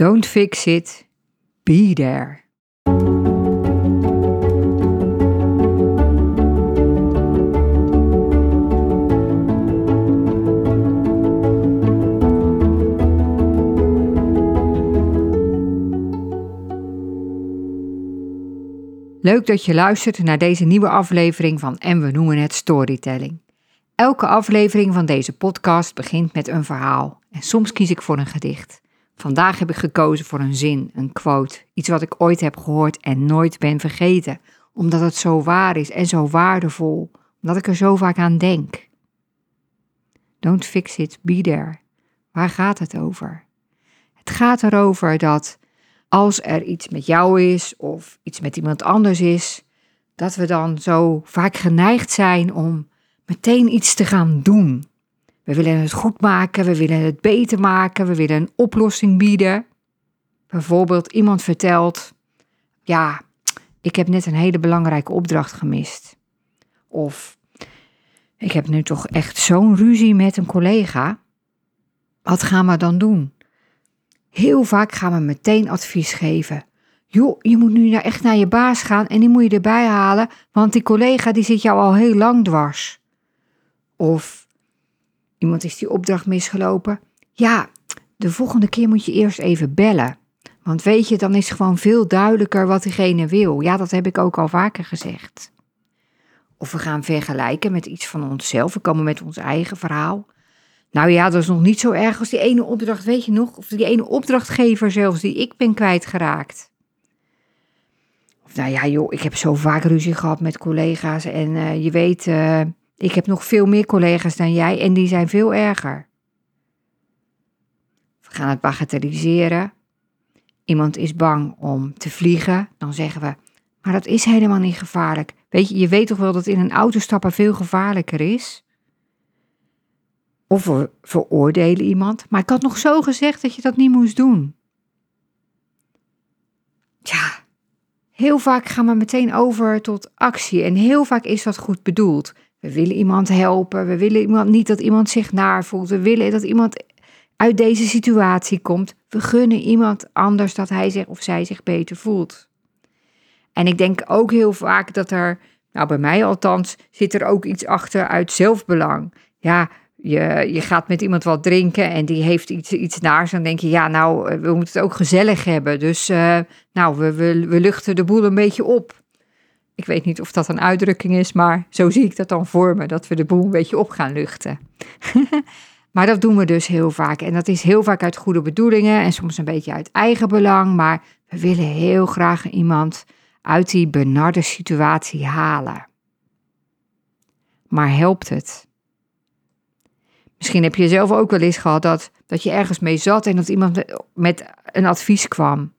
Don't fix it, be there. Leuk dat je luistert naar deze nieuwe aflevering van En we noemen het Storytelling. Elke aflevering van deze podcast begint met een verhaal en soms kies ik voor een gedicht. Vandaag heb ik gekozen voor een zin, een quote, iets wat ik ooit heb gehoord en nooit ben vergeten, omdat het zo waar is en zo waardevol, omdat ik er zo vaak aan denk. Don't fix it, be there. Waar gaat het over? Het gaat erover dat als er iets met jou is of iets met iemand anders is, dat we dan zo vaak geneigd zijn om meteen iets te gaan doen. We willen het goed maken, we willen het beter maken, we willen een oplossing bieden. Bijvoorbeeld iemand vertelt: Ja, ik heb net een hele belangrijke opdracht gemist. Of ik heb nu toch echt zo'n ruzie met een collega. Wat gaan we dan doen? Heel vaak gaan we meteen advies geven. Joh, je moet nu echt naar je baas gaan en die moet je erbij halen, want die collega die zit jou al heel lang dwars. Of iemand is die opdracht misgelopen. Ja, de volgende keer moet je eerst even bellen. Want weet je, dan is gewoon veel duidelijker wat diegene wil. Ja, dat heb ik ook al vaker gezegd. Of we gaan vergelijken met iets van onszelf. We komen met ons eigen verhaal. Nou ja, dat is nog niet zo erg als die ene opdracht, weet je nog? Of die ene opdrachtgever zelfs die ik ben kwijtgeraakt. Of nou ja, joh, ik heb zo vaak ruzie gehad met collega's. En uh, je weet, uh, ik heb nog veel meer collega's dan jij en die zijn veel erger. We gaan het bagatelliseren. Iemand is bang om te vliegen. Dan zeggen we, maar dat is helemaal niet gevaarlijk. Weet je, je weet toch wel dat in een auto stappen veel gevaarlijker is? Of we veroordelen iemand. Maar ik had nog zo gezegd dat je dat niet moest doen. Ja, heel vaak gaan we meteen over tot actie. En heel vaak is dat goed bedoeld. We willen iemand helpen. We willen iemand, niet dat iemand zich naar voelt. We willen dat iemand uit deze situatie komt. We gunnen iemand anders dat hij zich of zij zich beter voelt. En ik denk ook heel vaak dat er, nou bij mij althans, zit er ook iets achter uit zelfbelang. Ja, je, je gaat met iemand wat drinken en die heeft iets, iets naars. Dan denk je, ja, nou, eh, we moeten het ook gezellig hebben. Dus uh, nou, we, we, we luchten de boel een beetje op. Ik weet niet of dat een uitdrukking is, maar zo zie ik dat dan voor me, dat we de boel een beetje op gaan luchten. maar dat doen we dus heel vaak. En dat is heel vaak uit goede bedoelingen en soms een beetje uit eigen belang. Maar we willen heel graag iemand uit die benarde situatie halen. Maar helpt het? Misschien heb je zelf ook wel eens gehad dat, dat je ergens mee zat en dat iemand met een advies kwam.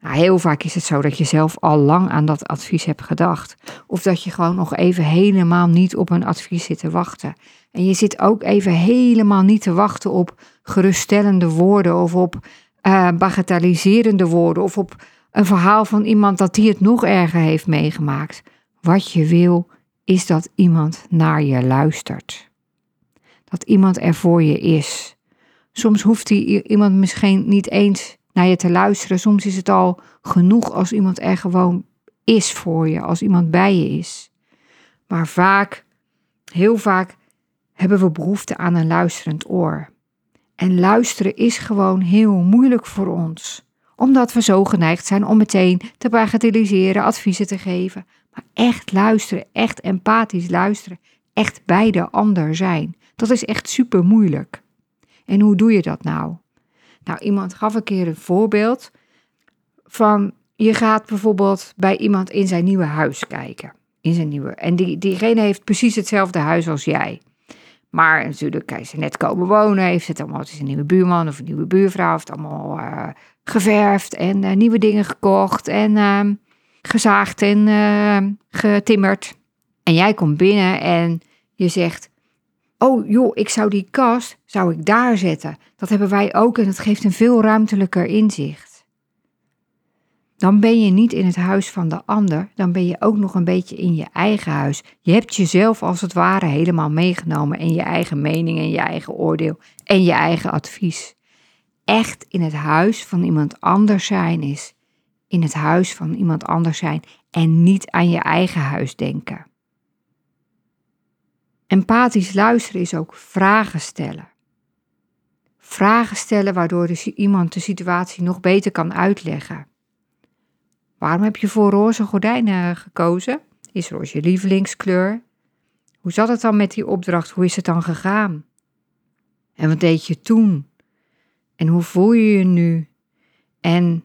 Nou, heel vaak is het zo dat je zelf al lang aan dat advies hebt gedacht. Of dat je gewoon nog even helemaal niet op een advies zit te wachten. En je zit ook even helemaal niet te wachten op geruststellende woorden of op uh, bagatelliserende woorden of op een verhaal van iemand dat die het nog erger heeft meegemaakt. Wat je wil is dat iemand naar je luistert dat iemand er voor je is. Soms hoeft die iemand misschien niet eens naar je te luisteren. Soms is het al genoeg als iemand er gewoon is voor je, als iemand bij je is. Maar vaak, heel vaak, hebben we behoefte aan een luisterend oor. En luisteren is gewoon heel moeilijk voor ons, omdat we zo geneigd zijn om meteen te bagatelliseren, adviezen te geven. Maar echt luisteren, echt empathisch luisteren, echt bij de ander zijn. Dat is echt super moeilijk. En hoe doe je dat nou? Nou, iemand gaf een keer een voorbeeld van je gaat bijvoorbeeld bij iemand in zijn nieuwe huis kijken. In zijn nieuwe, en die, diegene heeft precies hetzelfde huis als jij. Maar natuurlijk, hij is net komen wonen, heeft het allemaal, het is een nieuwe buurman of een nieuwe buurvrouw, heeft allemaal uh, geverfd en uh, nieuwe dingen gekocht en uh, gezaagd en ehm, getimmerd. En jij komt binnen en je zegt, oh joh, ik zou die kast, zou ik daar zetten. Dat hebben wij ook en dat geeft een veel ruimtelijker inzicht. Dan ben je niet in het huis van de ander, dan ben je ook nog een beetje in je eigen huis. Je hebt jezelf als het ware helemaal meegenomen en je eigen mening en je eigen oordeel en je eigen advies. echt in het huis van iemand anders zijn is in het huis van iemand anders zijn en niet aan je eigen huis denken. Empathisch luisteren is ook vragen stellen. Vragen stellen waardoor iemand de situatie nog beter kan uitleggen. Waarom heb je voor roze gordijnen gekozen? Is roze je lievelingskleur? Hoe zat het dan met die opdracht? Hoe is het dan gegaan? En wat deed je toen? En hoe voel je je nu? En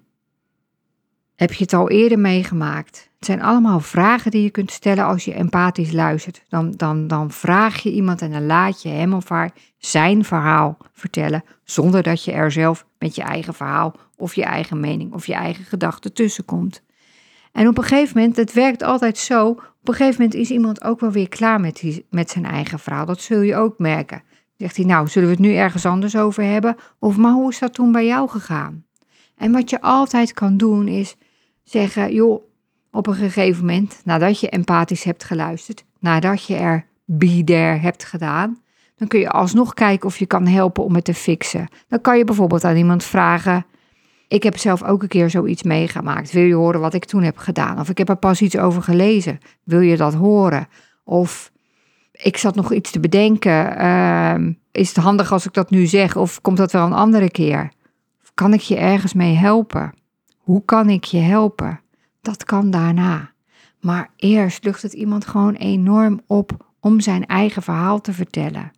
heb je het al eerder meegemaakt? Het zijn allemaal vragen die je kunt stellen als je empathisch luistert. Dan, dan, dan vraag je iemand en dan laat je hem of haar zijn verhaal vertellen, zonder dat je er zelf met je eigen verhaal of je eigen mening of je eigen gedachte tussen komt. En op een gegeven moment, het werkt altijd zo, op een gegeven moment is iemand ook wel weer klaar met, die, met zijn eigen verhaal. Dat zul je ook merken. Zegt hij, nou, zullen we het nu ergens anders over hebben? Of, maar hoe is dat toen bij jou gegaan? En wat je altijd kan doen is zeggen, joh, op een gegeven moment, nadat je empathisch hebt geluisterd, nadat je er be hebt gedaan, dan kun je alsnog kijken of je kan helpen om het te fixen. Dan kan je bijvoorbeeld aan iemand vragen, ik heb zelf ook een keer zoiets meegemaakt. Wil je horen wat ik toen heb gedaan? Of ik heb er pas iets over gelezen. Wil je dat horen? Of ik zat nog iets te bedenken. Ehm, is het handig als ik dat nu zeg? Of komt dat wel een andere keer? kan ik je ergens mee helpen? Hoe kan ik je helpen? Dat kan daarna. Maar eerst lucht het iemand gewoon enorm op om zijn eigen verhaal te vertellen.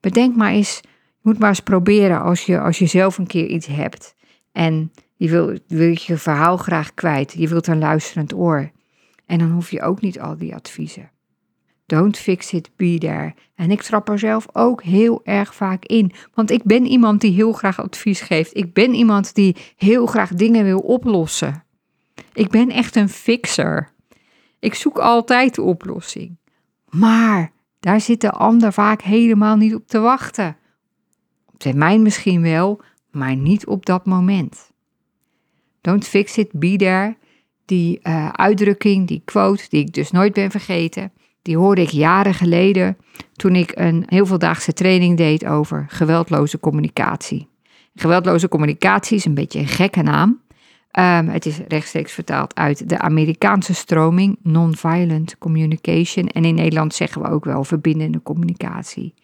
Bedenk maar eens, je moet maar eens proberen als je, als je zelf een keer iets hebt en je wil, wil je verhaal graag kwijt, je wilt een luisterend oor. En dan hoef je ook niet al die adviezen. Don't fix it, be there. En ik trap er zelf ook heel erg vaak in. Want ik ben iemand die heel graag advies geeft. Ik ben iemand die heel graag dingen wil oplossen. Ik ben echt een fixer. Ik zoek altijd de oplossing. Maar daar zit de ander vaak helemaal niet op te wachten. Op termijn misschien wel, maar niet op dat moment. Don't fix it, be there. Die uh, uitdrukking, die quote, die ik dus nooit ben vergeten, die hoorde ik jaren geleden toen ik een heel veeldaagse training deed over geweldloze communicatie. Geweldloze communicatie is een beetje een gekke naam. Um, het is rechtstreeks vertaald uit de Amerikaanse stroming Nonviolent Communication. En in Nederland zeggen we ook wel verbindende communicatie.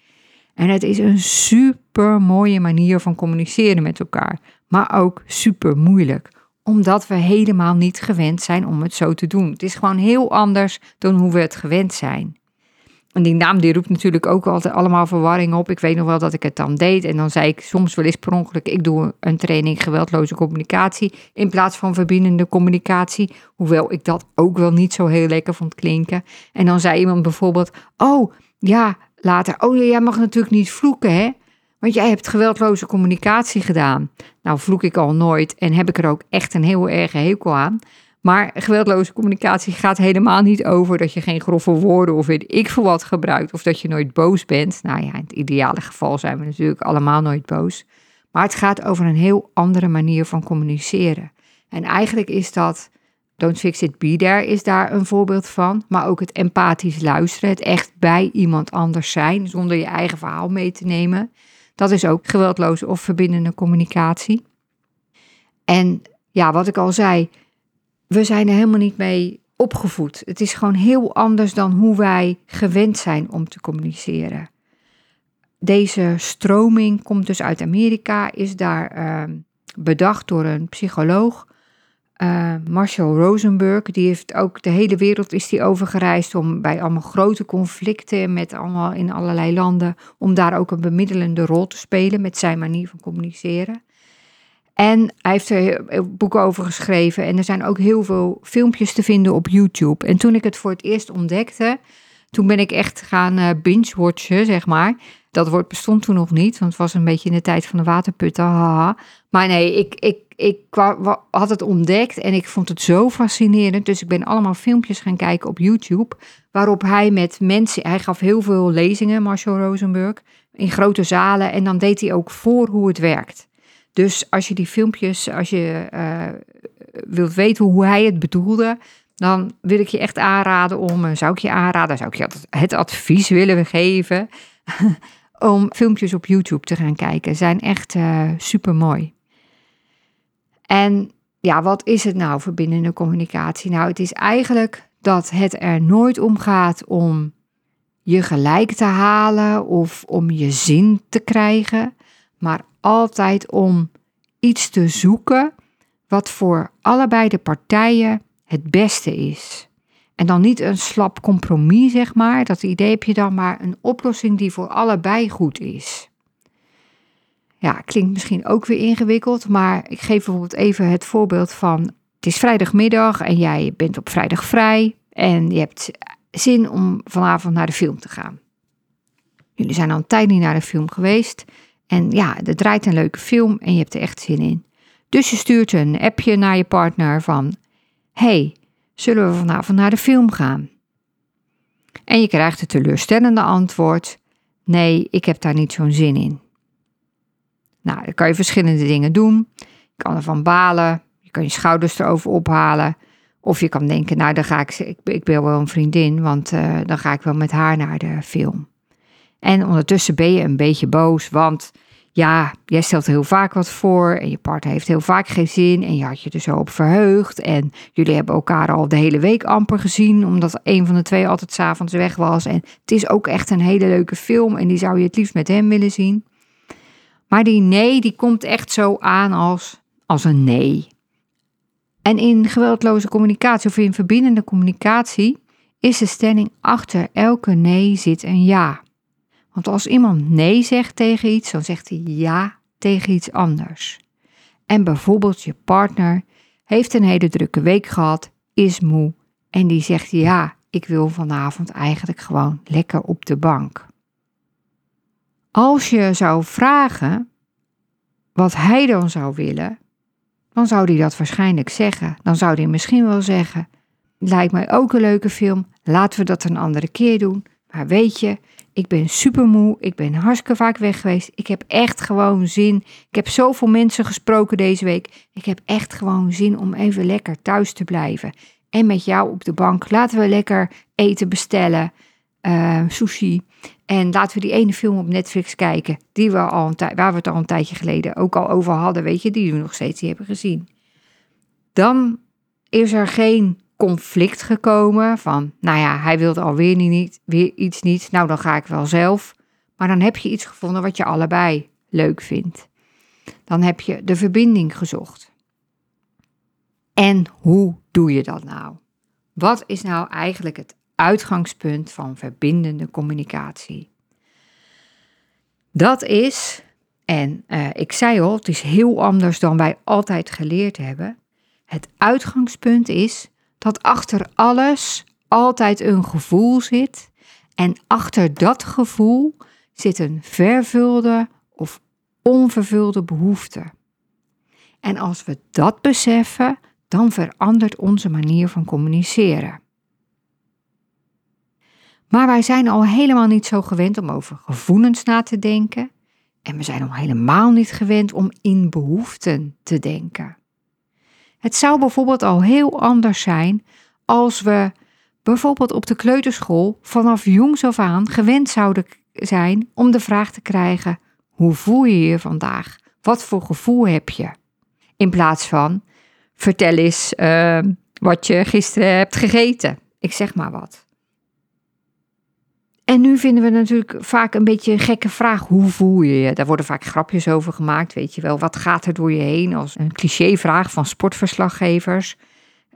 En het is een super mooie manier van communiceren met elkaar, maar ook super moeilijk omdat we helemaal niet gewend zijn om het zo te doen. Het is gewoon heel anders dan hoe we het gewend zijn. En die naam die roept natuurlijk ook altijd allemaal verwarring op. Ik weet nog wel dat ik het dan deed. En dan zei ik soms wel eens per ongeluk, ik doe een training geweldloze communicatie in plaats van verbindende communicatie. Hoewel ik dat ook wel niet zo heel lekker vond klinken. En dan zei iemand bijvoorbeeld, oh ja, later, oh jij mag natuurlijk niet vloeken hè. Want jij hebt geweldloze communicatie gedaan. Nou, vloek ik al nooit en heb ik er ook echt een heel erge hekel aan. Maar geweldloze communicatie gaat helemaal niet over dat je geen grove woorden of weet ik veel wat gebruikt. Of dat je nooit boos bent. Nou ja, in het ideale geval zijn we natuurlijk allemaal nooit boos. Maar het gaat over een heel andere manier van communiceren. En eigenlijk is dat, don't fix it, be there, is daar een voorbeeld van. Maar ook het empathisch luisteren, het echt bij iemand anders zijn, zonder je eigen verhaal mee te nemen. Dat is ook geweldloze of verbindende communicatie. En ja, wat ik al zei, we zijn er helemaal niet mee opgevoed. Het is gewoon heel anders dan hoe wij gewend zijn om te communiceren. Deze stroming komt dus uit Amerika, is daar uh, bedacht door een psycholoog uh, Marshall Rosenberg, die heeft ook de hele wereld is die overgereisd om bij allemaal grote conflicten met allemaal in allerlei landen, om daar ook een bemiddelende rol te spelen met zijn manier van communiceren. En hij heeft er boeken over geschreven en er zijn ook heel veel filmpjes te vinden op YouTube. En toen ik het voor het eerst ontdekte, toen ben ik echt gaan uh, binge-watchen, zeg maar. Dat woord bestond toen nog niet, want het was een beetje in de tijd van de waterputten. Haha. Maar nee, ik, ik, ik had het ontdekt en ik vond het zo fascinerend. Dus ik ben allemaal filmpjes gaan kijken op YouTube. Waarop hij met mensen. Hij gaf heel veel lezingen, Marshall Rosenberg. In grote zalen. En dan deed hij ook voor hoe het werkt. Dus als je die filmpjes, als je uh, wilt weten hoe hij het bedoelde, dan wil ik je echt aanraden om, zou ik je aanraden, zou ik je het advies willen geven om filmpjes op YouTube te gaan kijken. Zijn echt uh, super mooi. En ja, wat is het nou, verbindende communicatie? Nou, het is eigenlijk dat het er nooit om gaat om je gelijk te halen of om je zin te krijgen, maar altijd om iets te zoeken wat voor allebei de partijen het beste is. En dan niet een slap compromis, zeg maar. Dat idee heb je dan, maar een oplossing die voor allebei goed is. Ja, klinkt misschien ook weer ingewikkeld, maar ik geef bijvoorbeeld even het voorbeeld van: het is vrijdagmiddag en jij bent op vrijdag vrij en je hebt zin om vanavond naar de film te gaan. Jullie zijn al een tijd niet naar de film geweest en ja, er draait een leuke film en je hebt er echt zin in. Dus je stuurt een appje naar je partner van: Hey, zullen we vanavond naar de film gaan? En je krijgt het teleurstellende antwoord: Nee, ik heb daar niet zo'n zin in. Nou, dan kan je verschillende dingen doen. Je kan ervan balen, je kan je schouders erover ophalen. Of je kan denken, nou dan ga ik, ik, ik ben wel een vriendin, want uh, dan ga ik wel met haar naar de film. En ondertussen ben je een beetje boos, want ja, jij stelt heel vaak wat voor en je partner heeft heel vaak geen zin en je had je er zo op verheugd en jullie hebben elkaar al de hele week amper gezien omdat een van de twee altijd s'avonds weg was en het is ook echt een hele leuke film en die zou je het liefst met hem willen zien. Maar die nee, die komt echt zo aan als, als een nee. En in geweldloze communicatie of in verbindende communicatie is de stelling achter elke nee zit een ja. Want als iemand nee zegt tegen iets, dan zegt hij ja tegen iets anders. En bijvoorbeeld je partner heeft een hele drukke week gehad, is moe en die zegt ja, ik wil vanavond eigenlijk gewoon lekker op de bank. Als je zou vragen wat hij dan zou willen, dan zou hij dat waarschijnlijk zeggen. Dan zou hij misschien wel zeggen: Lijkt mij ook een leuke film, laten we dat een andere keer doen. Maar weet je, ik ben super moe, ik ben hartstikke vaak weg geweest. Ik heb echt gewoon zin. Ik heb zoveel mensen gesproken deze week. Ik heb echt gewoon zin om even lekker thuis te blijven. En met jou op de bank. Laten we lekker eten bestellen. Uh, sushi. En laten we die ene film op Netflix kijken, die we al een waar we het al een tijdje geleden ook al over hadden, weet je, die we nog steeds niet hebben gezien. Dan is er geen conflict gekomen van, nou ja, hij wilde alweer niet, weer iets niet, nou dan ga ik wel zelf. Maar dan heb je iets gevonden wat je allebei leuk vindt. Dan heb je de verbinding gezocht. En hoe doe je dat nou? Wat is nou eigenlijk het uitgangspunt van verbindende communicatie. Dat is, en uh, ik zei al, het is heel anders dan wij altijd geleerd hebben. Het uitgangspunt is dat achter alles altijd een gevoel zit. En achter dat gevoel zit een vervulde of onvervulde behoefte. En als we dat beseffen, dan verandert onze manier van communiceren. Maar wij zijn al helemaal niet zo gewend om over gevoelens na te denken. En we zijn al helemaal niet gewend om in behoeften te denken. Het zou bijvoorbeeld al heel anders zijn als we bijvoorbeeld op de kleuterschool vanaf jongs af aan gewend zouden zijn om de vraag te krijgen: hoe voel je je vandaag? Wat voor gevoel heb je? In plaats van vertel eens uh, wat je gisteren hebt gegeten. Ik zeg maar wat. En nu vinden we natuurlijk vaak een beetje een gekke vraag. Hoe voel je je? Daar worden vaak grapjes over gemaakt, weet je wel. Wat gaat er door je heen? Als een clichévraag van sportverslaggevers.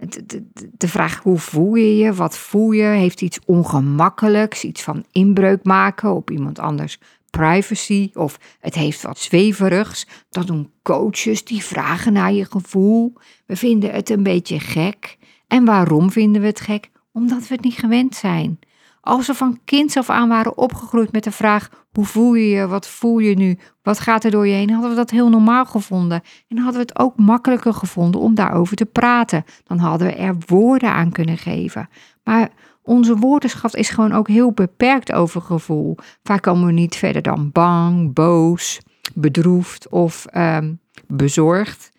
De, de, vraag hoe voel je je? Wat voel je? Heeft iets ongemakkelijks? Iets van inbreuk maken op iemand anders privacy? Of het heeft wat zweverigs? Dat doen coaches, die vragen naar je gevoel. We vinden het een beetje gek. En waarom vinden we het gek? Omdat we het niet gewend zijn. Als we van kinds af aan waren opgegroeid met de vraag: hoe voel je je? Wat voel je nu? Wat gaat er door je heen? Hadden we dat heel normaal gevonden. En hadden we het ook makkelijker gevonden om daarover te praten. Dan hadden we er woorden aan kunnen geven. Maar onze woordenschat is gewoon ook heel beperkt over gevoel. Vaak komen we niet verder dan bang, boos, bedroefd of ehm, bezorgd.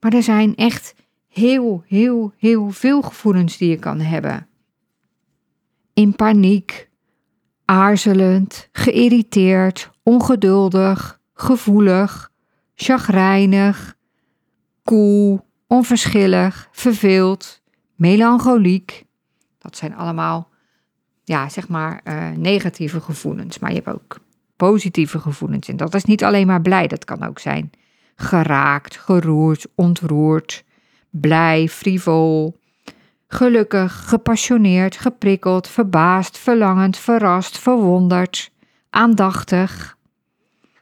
Maar er zijn echt heel, heel, heel veel gevoelens die je kan hebben in paniek, aarzelend, geïrriteerd, ongeduldig, gevoelig, chagrijnig, koel, onverschillig, verveeld, melancholiek. Dat zijn allemaal, ja, zeg maar, uh, negatieve gevoelens. Maar je hebt ook positieve gevoelens. En dat is niet alleen maar blij, dat kan ook zijn geraakt, geroerd, ontroerd, blij, frivol, gelukkig, gepassioneerd, geprikkeld, verbaasd, verlangend, verrast, verwonderd, aandachtig.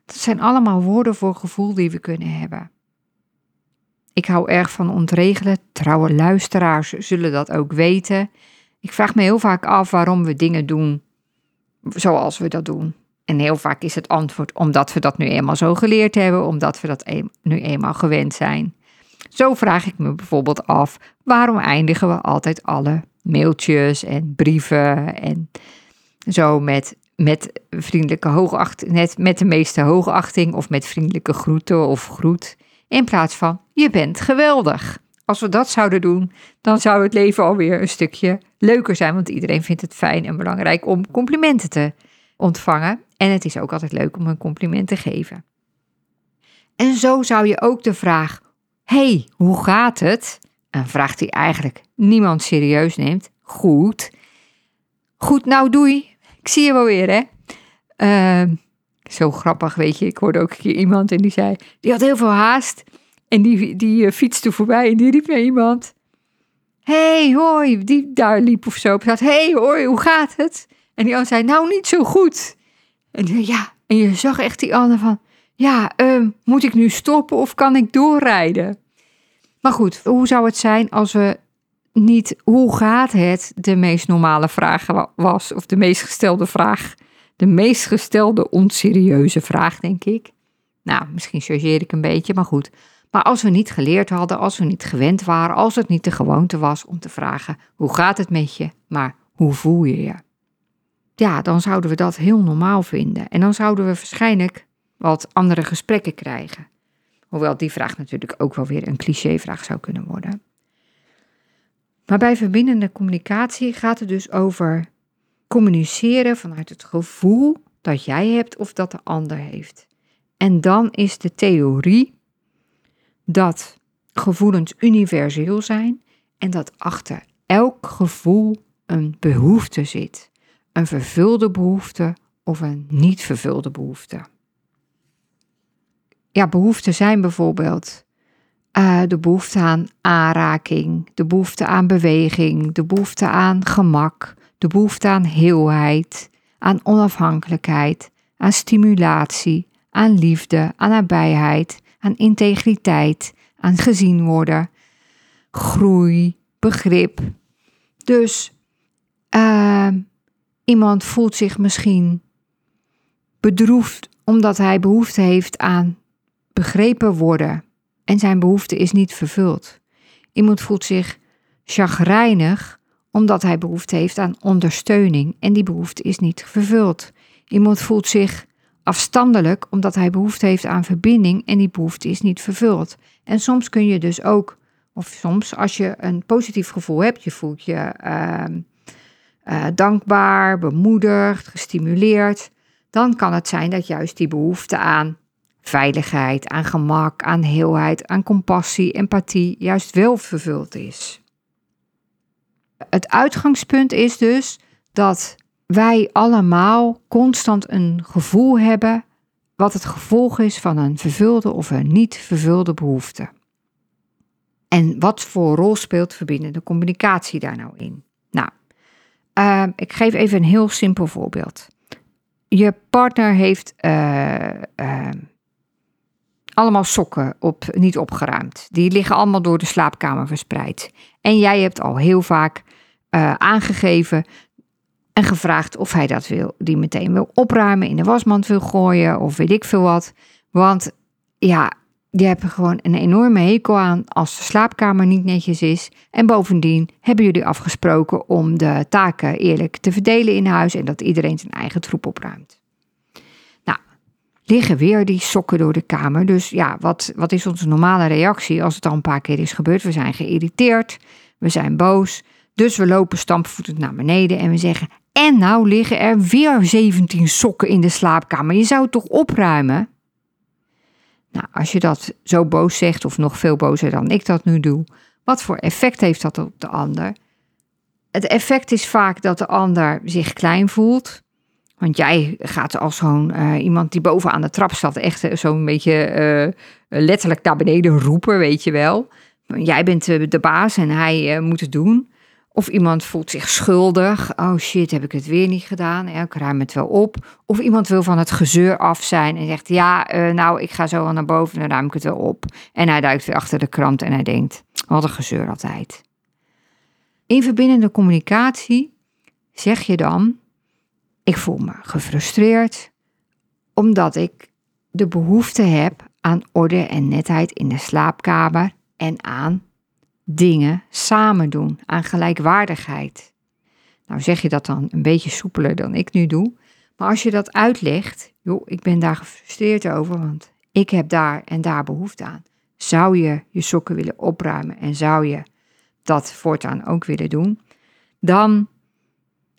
Dat zijn allemaal woorden voor gevoel die we kunnen hebben. Ik hou erg van ontregelen. Trouwe luisteraars zullen dat ook weten. Ik vraag me heel vaak af waarom we dingen doen zoals we dat doen. En heel vaak is het antwoord omdat we dat nu eenmaal zo geleerd hebben, omdat we dat nu eenmaal gewend zijn. Zo vraag ik me bijvoorbeeld af waarom eindigen we altijd alle mailtjes en brieven en zo met, met vriendelijke hoogachting, net met de meeste hoogachting of met vriendelijke groeten of groet, in plaats van je bent geweldig. Als we dat zouden doen, dan zou het leven alweer een stukje leuker zijn, want iedereen vindt het fijn en belangrijk om complimenten te ontvangen. En het is ook altijd leuk om een compliment te geven. En zo zou je ook de vraag: hey, hoe gaat het? Een vraag die eigenlijk niemand serieus neemt. Goed. Goed, nou doei. Ik zie je wel weer, hè? Uh, zo grappig, weet je. Ik hoorde ook een keer iemand en die zei... Die had heel veel haast. En die, die uh, fietste voorbij en die riep naar iemand... hey, hoi. Die daar liep of zo. Hé, hey, hoi, hoe gaat het? En die ander zei, nou, niet zo goed. En ja, en je zag echt die ander van... Ja, uh, moet ik nu stoppen of kan ik doorrijden? Maar goed, hoe zou het zijn als we niet hoe gaat het de meest normale vraag was, of de meest gestelde vraag, de meest gestelde onserieuze vraag, denk ik. Nou, misschien chargeer ik een beetje, maar goed. Maar als we niet geleerd hadden, als we niet gewend waren, als het niet de gewoonte was om te vragen: hoe gaat het met je? Maar hoe voel je je? Ja, dan zouden we dat heel normaal vinden. En dan zouden we waarschijnlijk wat andere gesprekken krijgen. Hoewel die vraag natuurlijk ook wel weer een clichévraag zou kunnen worden. Maar bij verbindende communicatie gaat het dus over communiceren vanuit het gevoel dat jij hebt of dat de ander heeft. En dan is de theorie dat gevoelens universeel zijn en dat achter elk gevoel een behoefte zit. Een vervulde behoefte of een niet vervulde behoefte ja, behoeften zijn bijvoorbeeld uh, de behoefte aan aanraking, de behoefte aan beweging, de behoefte aan gemak, de behoefte aan heelheid, aan onafhankelijkheid, aan stimulatie, aan liefde, aan nabijheid, aan integriteit, aan gezien worden, groei, begrip. Dus uh, iemand voelt zich misschien bedroefd omdat hij behoefte heeft aan begrepen worden en zijn behoefte is niet vervuld. Iemand voelt zich chagrijnig omdat hij behoefte heeft aan ondersteuning en die behoefte is niet vervuld. Iemand voelt zich afstandelijk omdat hij behoefte heeft aan verbinding en die behoefte is niet vervuld. En soms kun je dus ook, of soms als je een positief gevoel hebt, je voelt je uh, uh, dankbaar, bemoedigd, gestimuleerd, dan kan het zijn dat juist die behoefte aan veiligheid, aan gemak, aan heelheid, aan compassie, empathie juist wel vervuld is. Het uitgangspunt is dus dat wij allemaal constant een gevoel hebben wat het gevolg is van een vervulde of een niet vervulde behoefte. En wat voor rol speelt verbindende communicatie daar nou in? Nou, uh, ik geef even een heel simpel voorbeeld. Je partner heeft uh, uh, allemaal sokken op, niet opgeruimd. Die liggen allemaal door de slaapkamer verspreid. En jij hebt al heel vaak uh, aangegeven en gevraagd of hij dat wil, die meteen wil opruimen, in de wasmand wil gooien of weet ik veel wat. Want ja, je hebt er gewoon een enorme hekel aan als de slaapkamer niet netjes is. En bovendien hebben jullie afgesproken om de taken eerlijk te verdelen in huis en dat iedereen zijn eigen troep opruimt liggen weer die sokken door de kamer. Dus ja, wat, wat is onze normale reactie als het al een paar keer is gebeurd? We zijn geïrriteerd, we zijn boos. Dus we lopen stampvoetend naar beneden en we zeggen: En nou liggen er weer 17 sokken in de slaapkamer. Je zou het toch opruimen? Nou, als je dat zo boos zegt, of nog veel bozer dan ik dat nu doe, wat voor effect heeft dat op de ander? Het effect is vaak dat de ander zich klein voelt. Want jij gaat als zo'n uh, iemand die bovenaan de trap staat, echt uh, zo'n beetje uh, letterlijk naar beneden roepen, weet je wel. Jij bent de baas en hij moet het doen. Of iemand voelt zich schuldig. Oh shit, heb ik het weer niet gedaan? Ja, ik ruim het wel op. Of iemand wil van het gezeur af zijn en zegt: Ja, nou, ik ga zo wel naar boven en dan ruim ik het wel op. En hij duikt weer achter de krant en hij denkt: Wat een gezeur altijd. In verbindende communicatie zeg je dan: Ik voel me gefrustreerd omdat ik de behoefte heb aan orde en netheid in de slaapkamer en aan dingen samen doen, aan gelijkwaardigheid. Nou zeg je dat dan een beetje soepeler dan ik nu doe, maar als je dat uitlegt, joh, ik ben daar gefrustreerd over, want ik heb daar en daar behoefte aan. Zou je je sokken willen opruimen en zou je dat voortaan ook willen doen, dan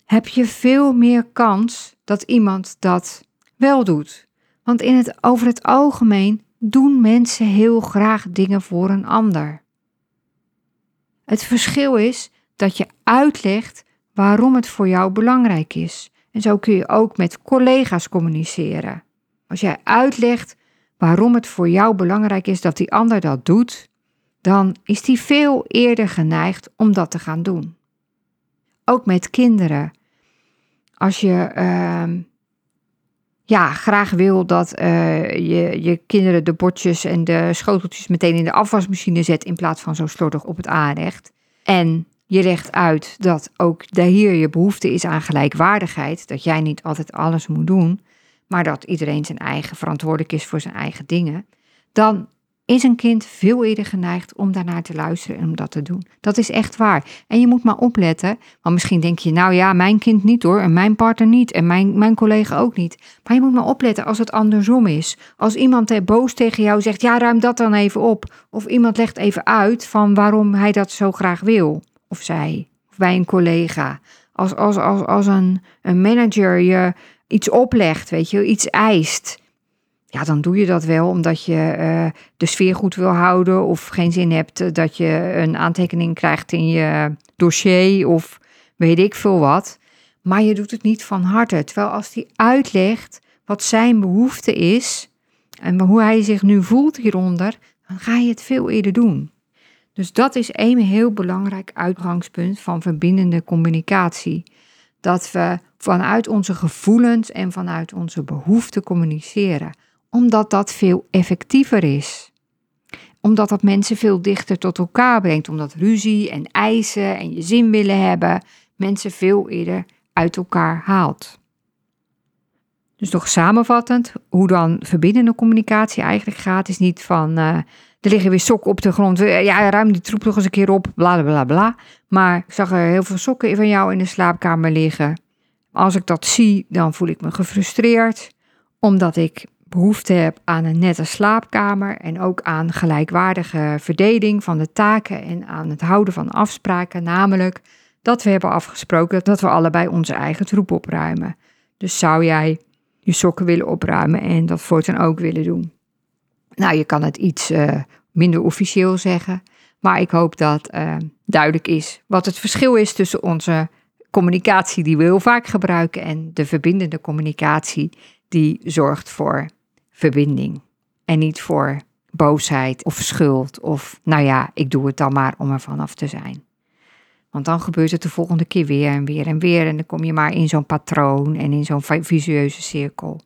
heb je veel meer kans dat iemand dat wel doet. Want in het, over het algemeen doen mensen heel graag dingen voor een ander. Het verschil is dat je uitlegt waarom het voor jou belangrijk is. En zo kun je ook met collega's communiceren. Als jij uitlegt waarom het voor jou belangrijk is dat die ander dat doet, dan is die veel eerder geneigd om dat te gaan doen. Ook met kinderen. Als je uh, ja, graag wil dat uh, je, je kinderen de bordjes en de schoteltjes meteen in de afwasmachine zet in plaats van zo slordig op het aanrecht. En je legt uit dat ook hier je behoefte is aan gelijkwaardigheid, dat jij niet altijd alles moet doen, maar dat iedereen zijn eigen verantwoordelijk is voor zijn eigen dingen. Dan is een kind veel eerder geneigd om daarnaar te luisteren en om dat te doen. Dat is echt waar. En je moet maar opletten, want misschien denk je, nou ja, mijn kind niet hoor, en mijn partner niet, en mijn, mijn collega ook niet. Maar je moet maar opletten als het andersom is. Als iemand boos tegen jou zegt, ja, ruim dat dan even op. Of iemand legt even uit van waarom hij dat zo graag wil. Of zij, of bij een collega. Als, als, als, als een, een manager je iets oplegt, weet je, iets eist ja, dan doe je dat wel omdat je uh, de sfeer goed wil houden of geen zin hebt eh, dat je een aantekening krijgt in je dossier of weet ik veel wat. Maar je doet het niet van harte. Terwijl als hij uitlegt wat zijn behoefte is en hoe hij zich nu voelt hieronder, dan ga je het veel eerder doen. Dus dat is een heel belangrijk uitgangspunt van verbindende communicatie. Dat we vanuit onze gevoelens en vanuit onze behoeften communiceren omdat dat veel effectiever is. Omdat dat mensen veel dichter tot elkaar brengt. Omdat ruzie en eisen en je zin willen hebben mensen veel eerder uit elkaar haalt. Dus nog samenvattend, hoe dan verbindende communicatie eigenlijk gaat, is niet van uh, er liggen weer sokken op de grond. Ja, ruim die troep nog eens een keer op, bla bla bla. Maar ik zag er heel veel sokken van jou in de slaapkamer liggen. Als ik dat zie, dan voel ik me gefrustreerd, omdat ik behoefte heb aan een nette slaapkamer en ook aan gelijkwaardige verdeling van de taken en aan het houden van afspraken, namelijk dat we hebben afgesproken dat we allebei onze eigen troep opruimen. Dus zou jij je sokken willen opruimen en dat voortaan ook willen doen? Nou, je kan het iets uh, minder officieel zeggen, maar ik hoop dat uh, duidelijk is wat het verschil is tussen onze communicatie die we heel vaak gebruiken en de verbindende communicatie die zorgt voor verbinding. En niet voor boosheid of schuld of nou ja, ik doe het dan maar om er vanaf te zijn. Want dan gebeurt het de volgende keer weer en weer en weer en dan kom je maar in zo'n patroon en in zo'n visueuze cirkel.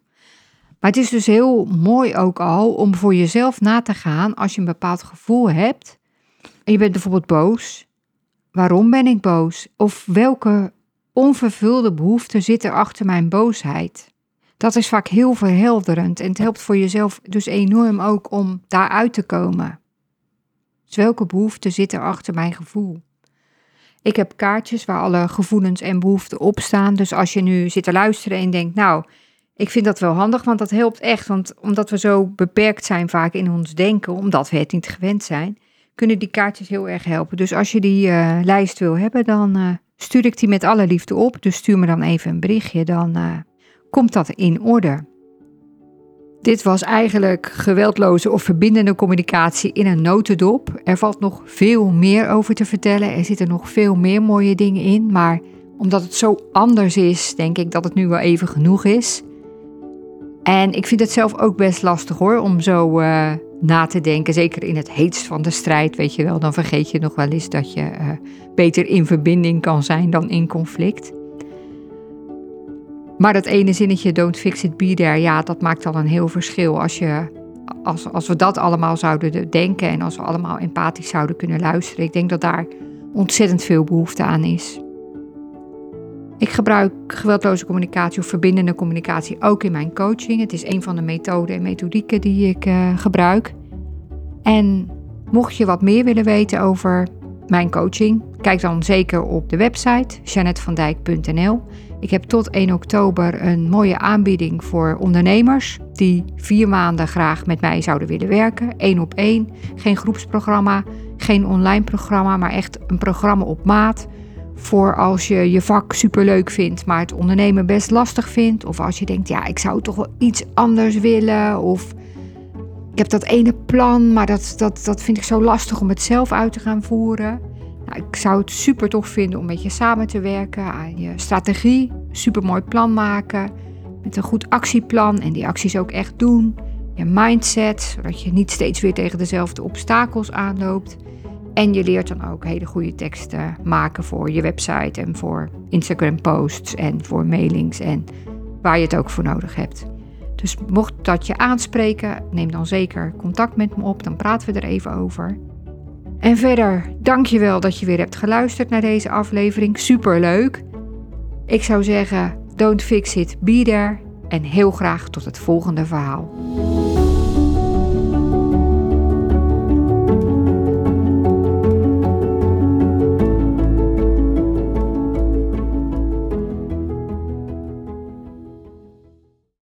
Maar het is dus heel mooi ook al om voor jezelf na te gaan als je een bepaald gevoel hebt. En je bent bijvoorbeeld boos. Waarom ben ik boos? Of welke onvervulde behoefte zit er achter mijn boosheid? Dat is vaak heel verhelderend en het helpt voor jezelf dus enorm ook om daaruit te komen. Dus welke behoeften zitten achter mijn gevoel? Ik heb kaartjes waar alle gevoelens en behoeften op staan. Dus als je nu zit te luisteren en denkt, nou, ik vind dat wel handig, want dat helpt echt. Want omdat we zo beperkt zijn vaak in ons denken, omdat we het niet gewend zijn, kunnen die kaartjes heel erg helpen. Dus als je die uh, lijst wil hebben, dan uh, stuur ik die met alle liefde op. Dus stuur me dan even een berichtje, dan uh, komt dat in orde. Dit was eigenlijk geweldloze of verbindende communicatie in een notendop. Er valt nog veel meer over te vertellen. Er zitten nog veel meer mooie dingen in. Maar omdat het zo anders is, denk ik dat het nu wel even genoeg is. En ik vind het zelf ook best lastig hoor, om zo uh, na te denken. Zeker in het heetst van de strijd, weet je wel. Dan vergeet je nog wel eens dat je uh, beter in verbinding kan zijn dan in conflict. Maar dat ene zinnetje, don't fix it, be there, ja, dat maakt al een heel verschil. Als, je, als, als we dat allemaal zouden denken en als we allemaal empathisch zouden kunnen luisteren. Ik denk dat daar ontzettend veel behoefte aan is. Ik gebruik geweldloze communicatie of verbindende communicatie ook in mijn coaching. Het is een van de methoden en methodieken die ik uh, gebruik. En mocht je wat meer willen weten over mijn coaching, kijk dan zeker op de website janetvandijk.nl. Ik heb tot 1 oktober een mooie aanbieding voor ondernemers die vier maanden graag met mij zouden willen werken. Eén op één, geen groepsprogramma, geen online programma, maar echt een programma op maat voor als je je vak superleuk vindt, maar het ondernemen best lastig vindt. Of als je denkt, ja, ik zou toch wel iets anders willen. Of ik heb dat ene plan, maar dat, dat, dat vind ik zo lastig om het zelf uit te gaan voeren. Nou, ik zou het super tof vinden om met je samen te werken aan je strategie. Super mooi plan maken. Met een goed actieplan en die acties ook echt doen. Je mindset, zodat je niet steeds weer tegen dezelfde obstakels aanloopt. En je leert dan ook hele goede teksten maken voor je website en voor Instagram posts en voor mailings en waar je het ook voor nodig hebt. Dus mocht dat je aanspreken, neem dan zeker contact met me op, dan praten we er even over. En verder, dank je wel dat je weer hebt geluisterd naar deze aflevering. Super leuk. Ik zou zeggen, don't fix it, be there. En heel graag tot het volgende verhaal.